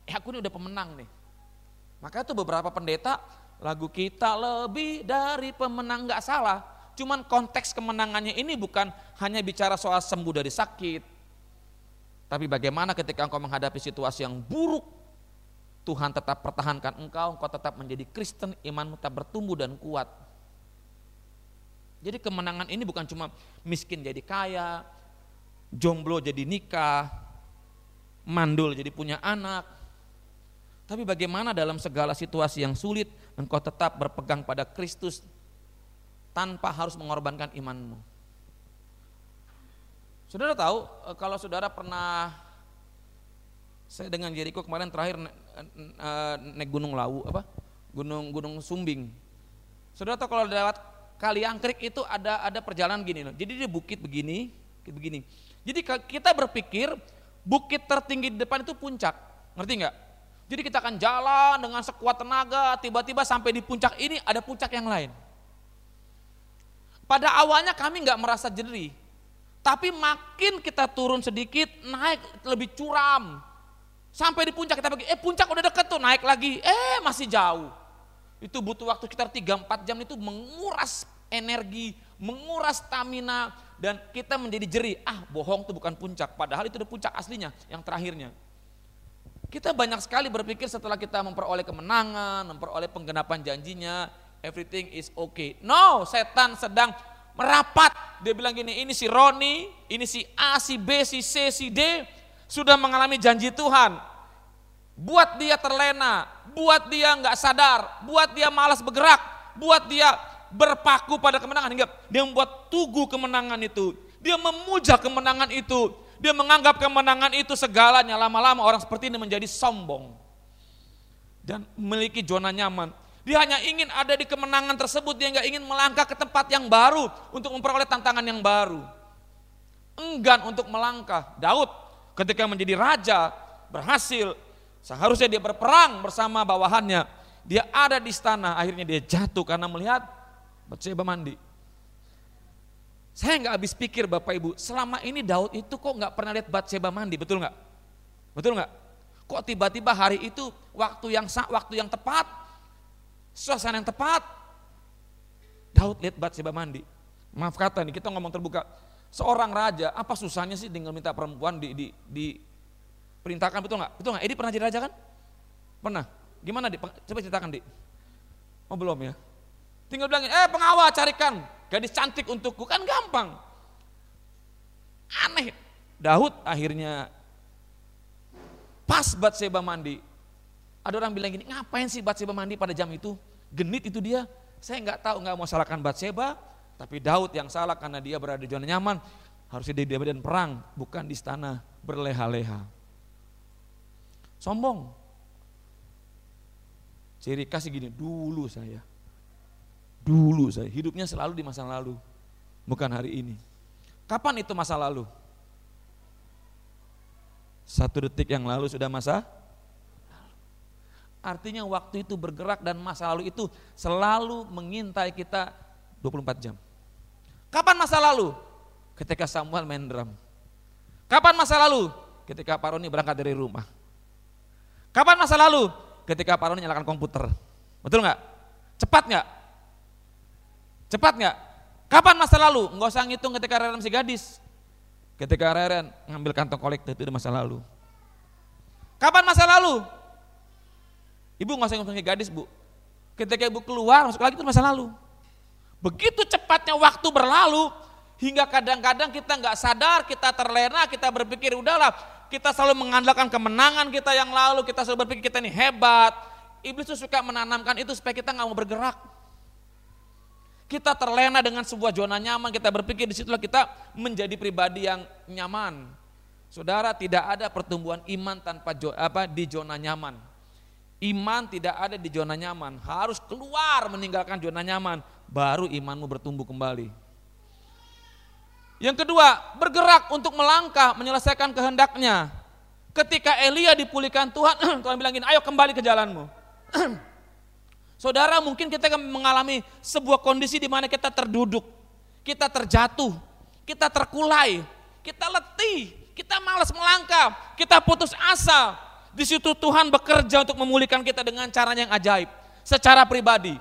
eh aku ini udah pemenang nih. Maka itu beberapa pendeta lagu kita lebih dari pemenang nggak salah. Cuman konteks kemenangannya ini bukan hanya bicara soal sembuh dari sakit. Tapi bagaimana ketika engkau menghadapi situasi yang buruk, Tuhan tetap pertahankan engkau, engkau tetap menjadi Kristen, imanmu tetap bertumbuh dan kuat. Jadi kemenangan ini bukan cuma miskin jadi kaya, jomblo jadi nikah, mandul jadi punya anak. Tapi bagaimana dalam segala situasi yang sulit engkau tetap berpegang pada Kristus tanpa harus mengorbankan imanmu. Saudara tahu eh, kalau saudara pernah saya dengan Jericho kemarin terakhir naik, eh, naik Gunung Lawu apa? Gunung Gunung Sumbing. Saudara tahu kalau lewat Kali Angkrik itu ada ada perjalanan gini loh. Jadi dia bukit begini, begini. Jadi kita berpikir bukit tertinggi di depan itu puncak. Ngerti nggak? Jadi kita akan jalan dengan sekuat tenaga, tiba-tiba sampai di puncak ini ada puncak yang lain. Pada awalnya kami nggak merasa jerih, tapi makin kita turun sedikit, naik lebih curam. Sampai di puncak kita pergi, eh puncak udah deket tuh, naik lagi, eh masih jauh. Itu butuh waktu sekitar 3-4 jam itu menguras energi, menguras stamina, dan kita menjadi jerih. Ah bohong itu bukan puncak, padahal itu udah puncak aslinya, yang terakhirnya. Kita banyak sekali berpikir setelah kita memperoleh kemenangan, memperoleh penggenapan janjinya, everything is okay. No, setan sedang merapat. Dia bilang gini, ini si Roni, ini si A, si B, si C, si D sudah mengalami janji Tuhan. Buat dia terlena, buat dia nggak sadar, buat dia malas bergerak, buat dia berpaku pada kemenangan hingga dia membuat tugu kemenangan itu. Dia memuja kemenangan itu. Dia menganggap kemenangan itu segalanya. Lama-lama orang seperti ini menjadi sombong dan memiliki zona nyaman. Dia hanya ingin ada di kemenangan tersebut, dia nggak ingin melangkah ke tempat yang baru untuk memperoleh tantangan yang baru. Enggan untuk melangkah. Daud ketika menjadi raja berhasil, seharusnya dia berperang bersama bawahannya. Dia ada di istana, akhirnya dia jatuh karena melihat Batseba mandi. Saya nggak habis pikir Bapak Ibu, selama ini Daud itu kok nggak pernah lihat Batseba mandi, betul nggak? Betul nggak? Kok tiba-tiba hari itu waktu yang waktu yang tepat suasana yang tepat. Daud lihat Batseba mandi. Maaf kata nih, kita ngomong terbuka. Seorang raja, apa susahnya sih dengan minta perempuan di, di, di perintahkan betul nggak? Betul nggak? Edi pernah jadi raja kan? Pernah. Gimana di? Coba ceritakan di. Oh belum ya. Tinggal bilangin, eh pengawal carikan gadis cantik untukku kan gampang. Aneh. Daud akhirnya pas Batseba mandi, ada orang bilang gini, ngapain sih Batseba mandi pada jam itu? Genit itu dia. Saya nggak tahu, nggak mau salahkan Batseba, tapi Daud yang salah karena dia berada di zona nyaman. Harusnya di medan perang, bukan di istana berleha-leha. Sombong. Ciri kasih gini, dulu saya. Dulu saya, hidupnya selalu di masa lalu, bukan hari ini. Kapan itu masa lalu? Satu detik yang lalu sudah masa Artinya waktu itu bergerak dan masa lalu itu selalu mengintai kita 24 jam. Kapan masa lalu? Ketika Samuel main drum. Kapan masa lalu? Ketika Pak Roni berangkat dari rumah. Kapan masa lalu? Ketika Pak Roni nyalakan komputer. Betul nggak? Cepat nggak? Cepat nggak? Kapan masa lalu? Nggak usah ngitung ketika Reren masih gadis. Ketika Reren ngambil kantong kolektor itu masa lalu. Kapan masa lalu? Ibu nggak usah ngomongin gadis bu. Ketika ibu keluar masuk lagi itu masa lalu. Begitu cepatnya waktu berlalu hingga kadang-kadang kita nggak sadar, kita terlena, kita berpikir udahlah kita selalu mengandalkan kemenangan kita yang lalu, kita selalu berpikir kita ini hebat. Iblis itu suka menanamkan itu supaya kita nggak mau bergerak. Kita terlena dengan sebuah zona nyaman, kita berpikir di situlah kita menjadi pribadi yang nyaman. Saudara tidak ada pertumbuhan iman tanpa apa di zona nyaman. Iman tidak ada di zona nyaman, harus keluar meninggalkan zona nyaman, baru imanmu bertumbuh kembali. Yang kedua, bergerak untuk melangkah menyelesaikan kehendaknya. Ketika Elia dipulihkan Tuhan, (clears throat) Tuhan bilang gini, ayo kembali ke jalanmu. (clears throat) Saudara mungkin kita mengalami sebuah kondisi di mana kita terduduk, kita terjatuh, kita terkulai, kita letih, kita malas melangkah, kita putus asa. Di situ Tuhan bekerja untuk memulihkan kita dengan cara yang ajaib, secara pribadi.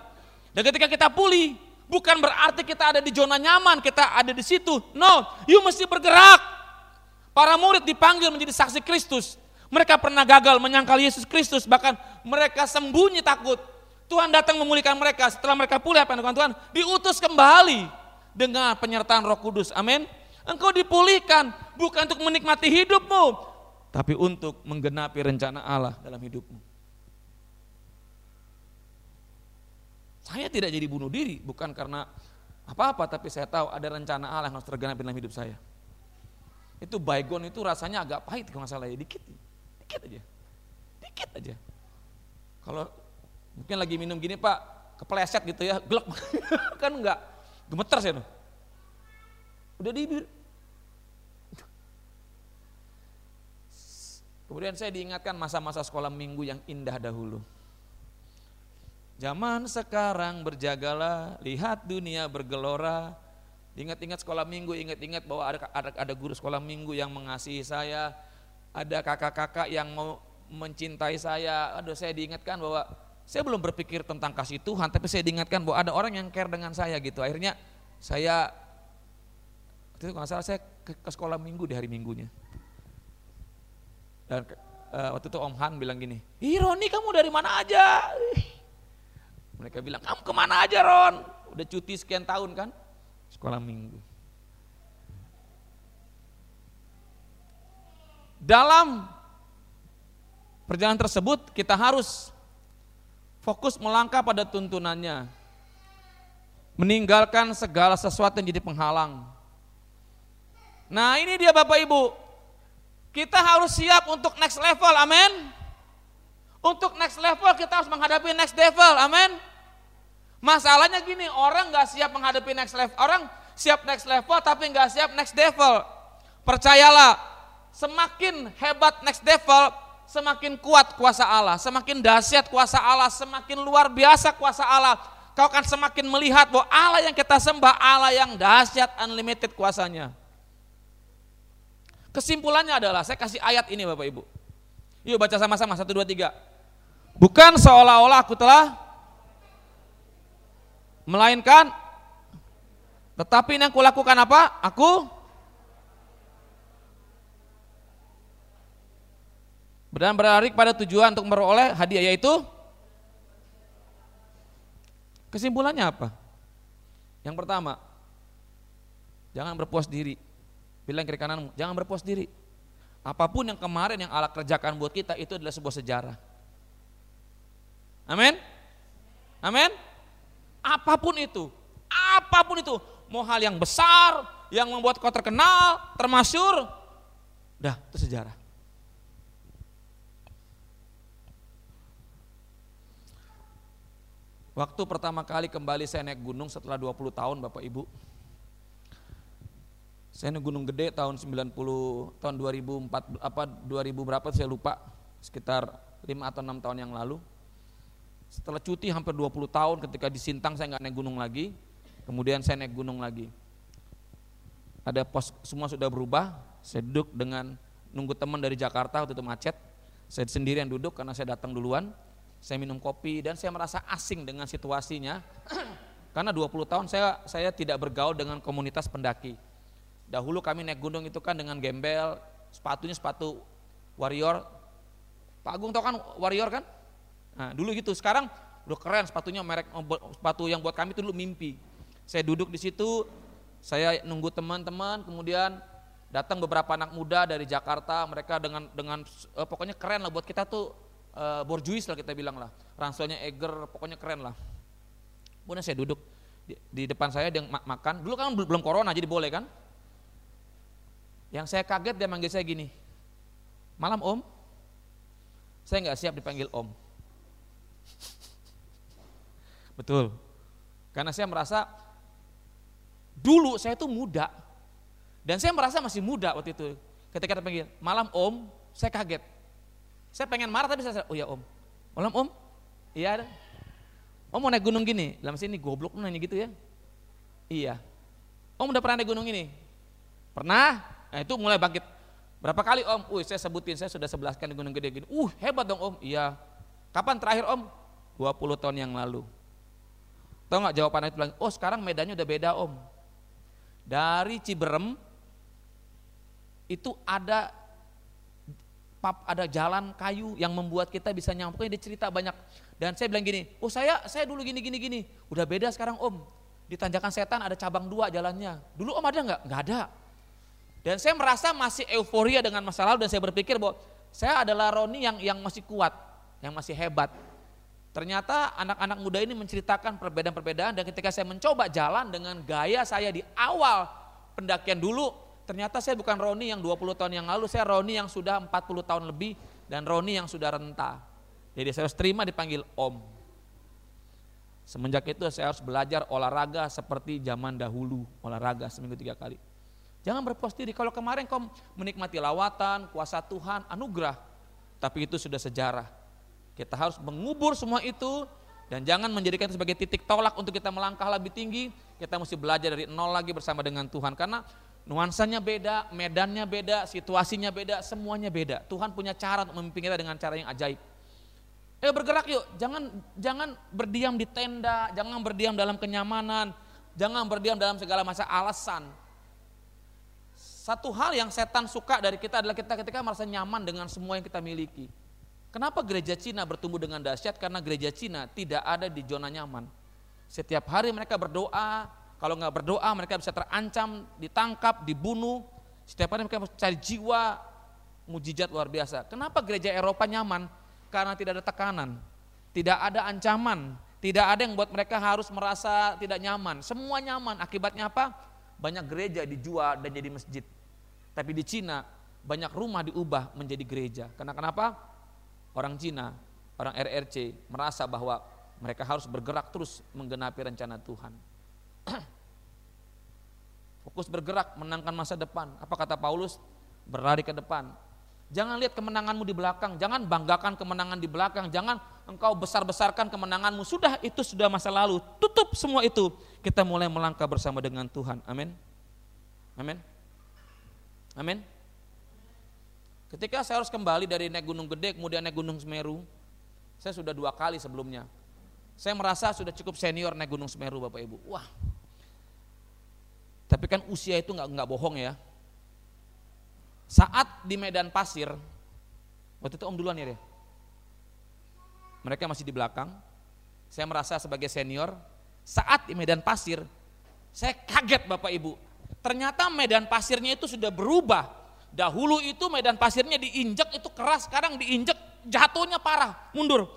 Dan ketika kita pulih, bukan berarti kita ada di zona nyaman, kita ada di situ. No, you mesti bergerak. Para murid dipanggil menjadi saksi Kristus. Mereka pernah gagal menyangkal Yesus Kristus, bahkan mereka sembunyi takut. Tuhan datang memulihkan mereka. Setelah mereka pulih apa yang Tuhan? Diutus kembali dengan penyertaan Roh Kudus. Amin. Engkau dipulihkan bukan untuk menikmati hidupmu, tapi untuk menggenapi rencana Allah dalam hidupmu. Saya tidak jadi bunuh diri bukan karena apa-apa, tapi saya tahu ada rencana Allah yang harus tergenapi dalam hidup saya. Itu baygon itu rasanya agak pahit kalau nggak salah ya, dikit, dikit aja, dikit aja. Kalau Mungkin lagi minum gini pak, kepleset gitu ya, gelap. (laughs) kan enggak, gemeter saya tuh. Udah di Kemudian saya diingatkan masa-masa sekolah minggu yang indah dahulu. Zaman sekarang berjagalah, lihat dunia bergelora. Ingat-ingat sekolah minggu, ingat-ingat bahwa ada, ada, ada guru sekolah minggu yang mengasihi saya, ada kakak-kakak yang mau mencintai saya. Aduh, saya diingatkan bahwa saya belum berpikir tentang kasih Tuhan, tapi saya diingatkan bahwa ada orang yang care dengan saya gitu. Akhirnya saya, itu kalau salah saya ke, ke sekolah minggu di hari minggunya. Dan uh, waktu itu Om Han bilang gini, Ih Roni kamu dari mana aja? Mereka bilang, kamu ke mana aja Ron? Udah cuti sekian tahun kan? Sekolah minggu. Dalam perjalanan tersebut kita harus fokus melangkah pada tuntunannya. Meninggalkan segala sesuatu yang jadi penghalang. Nah ini dia Bapak Ibu, kita harus siap untuk next level, amin. Untuk next level kita harus menghadapi next level, amin. Masalahnya gini, orang nggak siap menghadapi next level, orang siap next level tapi nggak siap next level. Percayalah, semakin hebat next level, semakin kuat kuasa Allah, semakin dahsyat kuasa Allah, semakin luar biasa kuasa Allah. Kau akan semakin melihat bahwa Allah yang kita sembah Allah yang dahsyat unlimited kuasanya. Kesimpulannya adalah saya kasih ayat ini Bapak Ibu. Yuk baca sama-sama satu dua tiga. Bukan seolah-olah aku telah melainkan tetapi yang kulakukan apa? Aku dan berlari pada tujuan untuk memperoleh hadiah yaitu kesimpulannya apa? Yang pertama, jangan berpuas diri. Bilang kiri kanan, jangan berpuas diri. Apa pun yang kemarin yang Allah kerjakan buat kita itu adalah sebuah sejarah. Amin? Amin? Apa pun itu, apa pun itu, mau hal yang besar, yang membuat kau terkenal, termasyur, dah itu sejarah. Waktu pertama kali kembali saya naik gunung setelah 20 tahun Bapak Ibu. Saya naik gunung gede tahun 90 tahun 2004 apa 2000 berapa saya lupa sekitar 5 atau 6 tahun yang lalu. Setelah cuti hampir 20 tahun ketika di Sintang saya nggak naik gunung lagi. Kemudian saya naik gunung lagi. Ada pos semua sudah berubah. Saya duduk dengan nunggu teman dari Jakarta waktu itu macet. Saya sendirian duduk karena saya datang duluan saya minum kopi dan saya merasa asing dengan situasinya (clears throat) karena 20 tahun saya saya tidak bergaul dengan komunitas pendaki. Dahulu kami naik gunung itu kan dengan gembel, sepatunya sepatu warrior. Pak Agung tau kan warrior kan? Nah, dulu gitu. Sekarang udah keren sepatunya merek sepatu yang buat kami itu dulu mimpi. Saya duduk di situ, saya nunggu teman-teman, kemudian datang beberapa anak muda dari Jakarta, mereka dengan dengan eh, pokoknya keren lah buat kita tuh uh, borjuis lah kita bilang lah, ranselnya Eger, pokoknya keren lah. Kemudian saya duduk di, di depan saya dia makan, dulu kan belum corona jadi boleh kan. Yang saya kaget dia manggil saya gini, malam om, saya nggak siap dipanggil om. (laughs) Betul, karena saya merasa dulu saya itu muda dan saya merasa masih muda waktu itu. Ketika dia panggil malam om, Saya kaget. Saya pengen marah tapi saya, oh ya om. Malam om? Iya. Om mau naik gunung gini. Dalam sini goblok nanya gitu ya. Iya. Om udah pernah naik gunung ini? Pernah? Nah itu mulai bangkit. Berapa kali om? Uh saya sebutin, saya sudah sebelaskan di gunung gede gini. Uh hebat dong om. Iya. Kapan terakhir om? 20 tahun yang lalu. Tahu nggak jawabannya itu bilang, oh sekarang medannya udah beda om. Dari Ciberem itu ada pap ada jalan kayu yang membuat kita bisa nyampe. Pokoknya dia cerita banyak. Dan saya bilang gini, oh saya saya dulu gini gini gini. Udah beda sekarang om. Di tanjakan setan ada cabang dua jalannya. Dulu om ada nggak? Nggak ada. Dan saya merasa masih euforia dengan masa lalu dan saya berpikir bahwa saya adalah Roni yang yang masih kuat, yang masih hebat. Ternyata anak-anak muda ini menceritakan perbedaan-perbedaan dan ketika saya mencoba jalan dengan gaya saya di awal pendakian dulu, ternyata saya bukan Roni yang 20 tahun yang lalu, saya Roni yang sudah 40 tahun lebih dan Roni yang sudah renta. Jadi saya harus terima dipanggil Om. Semenjak itu saya harus belajar olahraga seperti zaman dahulu, olahraga seminggu tiga kali. Jangan berpuas diri, kalau kemarin kau menikmati lawatan, kuasa Tuhan, anugerah, tapi itu sudah sejarah kita harus mengubur semua itu dan jangan menjadikan itu sebagai titik tolak untuk kita melangkah lebih tinggi. Kita mesti belajar dari nol lagi bersama dengan Tuhan karena nuansanya beda, medannya beda, situasinya beda, semuanya beda. Tuhan punya cara untuk memimpin kita dengan cara yang ajaib. Eh bergerak yuk, jangan jangan berdiam di tenda, jangan berdiam dalam kenyamanan, jangan berdiam dalam segala masa alasan. Satu hal yang setan suka dari kita adalah kita ketika merasa nyaman dengan semua yang kita miliki. Kenapa gereja Cina bertumbuh dengan dahsyat? Karena gereja Cina tidak ada di zona nyaman. Setiap hari mereka berdoa, kalau nggak berdoa mereka bisa terancam, ditangkap, dibunuh. Setiap hari mereka cari jiwa, mujizat luar biasa. Kenapa gereja Eropa nyaman? Karena tidak ada tekanan, tidak ada ancaman, tidak ada yang buat mereka harus merasa tidak nyaman. Semua nyaman. Akibatnya apa? Banyak gereja dijual dan jadi masjid. Tapi di Cina banyak rumah diubah menjadi gereja. Karena kenapa? orang Cina, orang RRC merasa bahwa mereka harus bergerak terus menggenapi rencana Tuhan. (clears throat) Fokus bergerak, menangkan masa depan. Apa kata Paulus? Berlari ke depan. Jangan lihat kemenanganmu di belakang, jangan banggakan kemenangan di belakang, jangan engkau besar-besarkan kemenanganmu. Sudah itu sudah masa lalu. Tutup semua itu. Kita mulai melangkah bersama dengan Tuhan. Amin. Amin. Amin. Ketika saya harus kembali dari naik gunung gede kemudian naik gunung Semeru, saya sudah dua kali sebelumnya. Saya merasa sudah cukup senior naik gunung Semeru Bapak Ibu. Wah, tapi kan usia itu nggak nggak bohong ya. Saat di medan pasir, waktu itu Om duluan ya deh. Mereka masih di belakang. Saya merasa sebagai senior. Saat di medan pasir, saya kaget Bapak Ibu. Ternyata medan pasirnya itu sudah berubah Dahulu itu medan pasirnya diinjek itu keras, sekarang diinjek jatuhnya parah, mundur.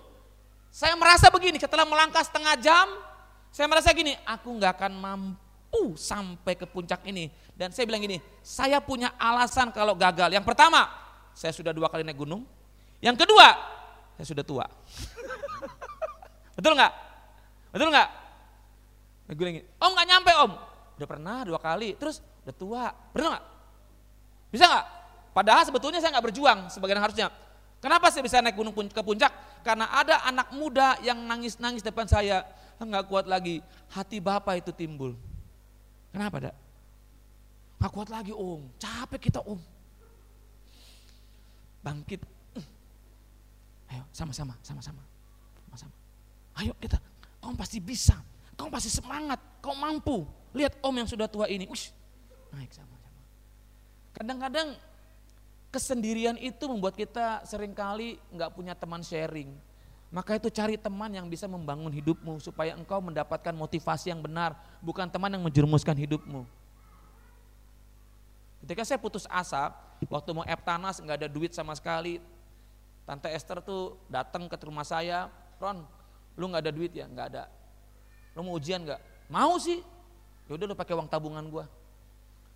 Saya merasa begini, setelah melangkah setengah jam, saya merasa gini, aku nggak akan mampu sampai ke puncak ini. Dan saya bilang gini, saya punya alasan kalau gagal. Yang pertama, saya sudah dua kali naik gunung. Yang kedua, saya sudah tua. (laughs) Betul nggak? Betul nggak? Naik gunung Om nggak nyampe om. Udah pernah dua kali, terus udah tua. Pernah nggak? Bisa nggak? Padahal sebetulnya saya nggak berjuang sebagian harusnya. Kenapa saya bisa naik gunung ke puncak? Karena ada anak muda yang nangis-nangis depan saya. Nggak kuat lagi. Hati bapak itu timbul. Kenapa, dak? Nggak kuat lagi om. Capek kita om. Bangkit. (clears throat) Ayo sama-sama, sama-sama. Sama-sama. Ayo kita. Kau pasti bisa. Kau pasti semangat. Kau mampu. Lihat om yang sudah tua ini. Ush, naik sama. Kadang-kadang kesendirian itu membuat kita sering kali nggak punya teman sharing. Maka itu cari teman yang bisa membangun hidupmu supaya engkau mendapatkan motivasi yang benar, bukan teman yang menjerumuskan hidupmu. Ketika saya putus asa, waktu mau Eptanas nggak ada duit sama sekali, Tante Esther tuh datang ke rumah saya, Ron, lu nggak ada duit ya? Nggak ada. Lu mau ujian nggak? Mau sih. Ya udah lu pakai uang tabungan gua.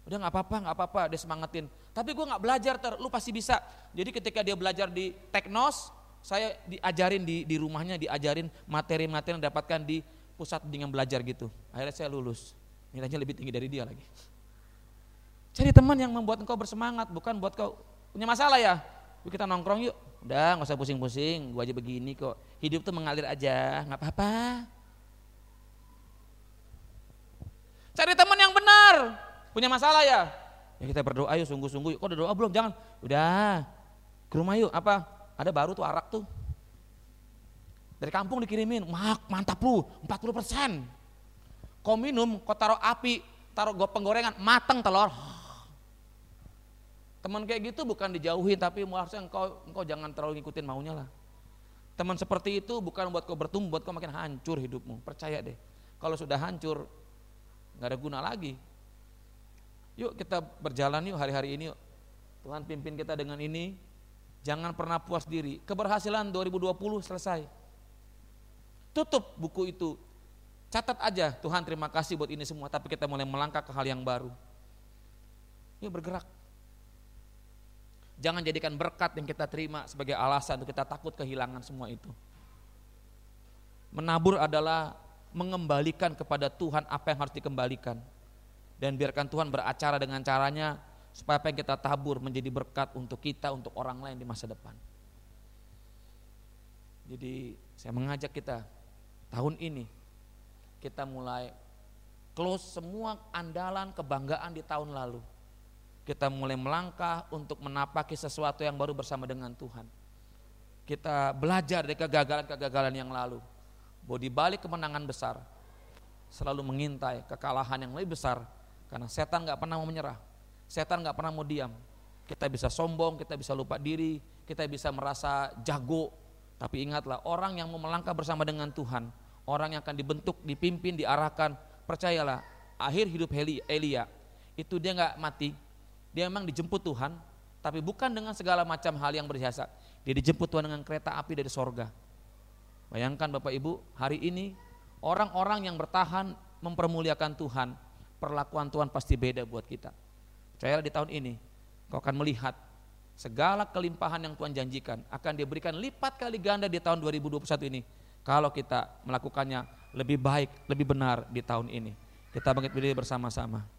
Udah nggak apa-apa, nggak apa-apa, dia semangatin. Tapi gue nggak belajar ter, lu pasti bisa. Jadi ketika dia belajar di teknos, saya diajarin di, di rumahnya, diajarin materi-materi yang dapatkan di pusat dengan belajar gitu. Akhirnya saya lulus. Nilainya lebih tinggi dari dia lagi. Cari teman yang membuat engkau bersemangat, bukan buat kau punya masalah ya. yuk kita nongkrong yuk. Udah nggak usah pusing-pusing, gua aja begini kok. Hidup tuh mengalir aja, nggak apa-apa. Cari teman yang benar. Punya masalah ya? Ya kita berdoa yuk sungguh-sungguh. Kok udah doa belum? Jangan. Udah. Ke rumah yuk. Apa? Ada baru tuh arak tuh. Dari kampung dikirimin. Mak, mantap lu. 40 persen. Kau minum, kau taruh api, taruh penggorengan, mateng telur. Teman kayak gitu bukan dijauhi tapi harusnya engkau engkau jangan terlalu ngikutin maunya lah. Teman seperti itu bukan buat kau bertumbuh, buat kau makin hancur hidupmu. Percaya deh. Kalau sudah hancur, nggak ada guna lagi. Yuk kita berjalan yuk hari-hari ini yuk. Tuhan pimpin kita dengan ini. Jangan pernah puas diri. Keberhasilan 2020 selesai. Tutup buku itu. Catat aja, Tuhan terima kasih buat ini semua, tapi kita mulai melangkah ke hal yang baru. Yuk bergerak. Jangan jadikan berkat yang kita terima sebagai alasan untuk kita takut kehilangan semua itu. Menabur adalah mengembalikan kepada Tuhan apa yang harus dikembalikan. Dan biarkan Tuhan beracara dengan caranya supaya apa yang kita tabur menjadi berkat untuk kita, untuk orang lain di masa depan. Jadi saya mengajak kita tahun ini kita mulai close semua andalan kebanggaan di tahun lalu kita mulai melangkah untuk menapaki sesuatu yang baru bersama dengan Tuhan. Kita belajar dari kegagalan-kegagalan yang lalu. Bahwa di balik kemenangan besar selalu mengintai kekalahan yang lebih besar karena setan nggak pernah mau menyerah. Setan nggak pernah mau diam. Kita bisa sombong, kita bisa lupa diri, kita bisa merasa jago. Tapi ingatlah orang yang mau melangkah bersama dengan Tuhan, orang yang akan dibentuk, dipimpin, diarahkan, percayalah akhir hidup Elia itu dia nggak mati, dia memang dijemput Tuhan, tapi bukan dengan segala macam hal yang berjasa. Dia dijemput Tuhan dengan kereta api dari sorga. Bayangkan Bapak Ibu, hari ini orang-orang yang bertahan mempermuliakan Tuhan, perlakuan Tuhan pasti beda buat kita. Percayalah di tahun ini, kau akan melihat segala kelimpahan yang Tuhan janjikan akan diberikan lipat kali ganda di tahun 2021 ini. Kalau kita melakukannya lebih baik, lebih benar di tahun ini. Kita bangkit berdiri bersama-sama.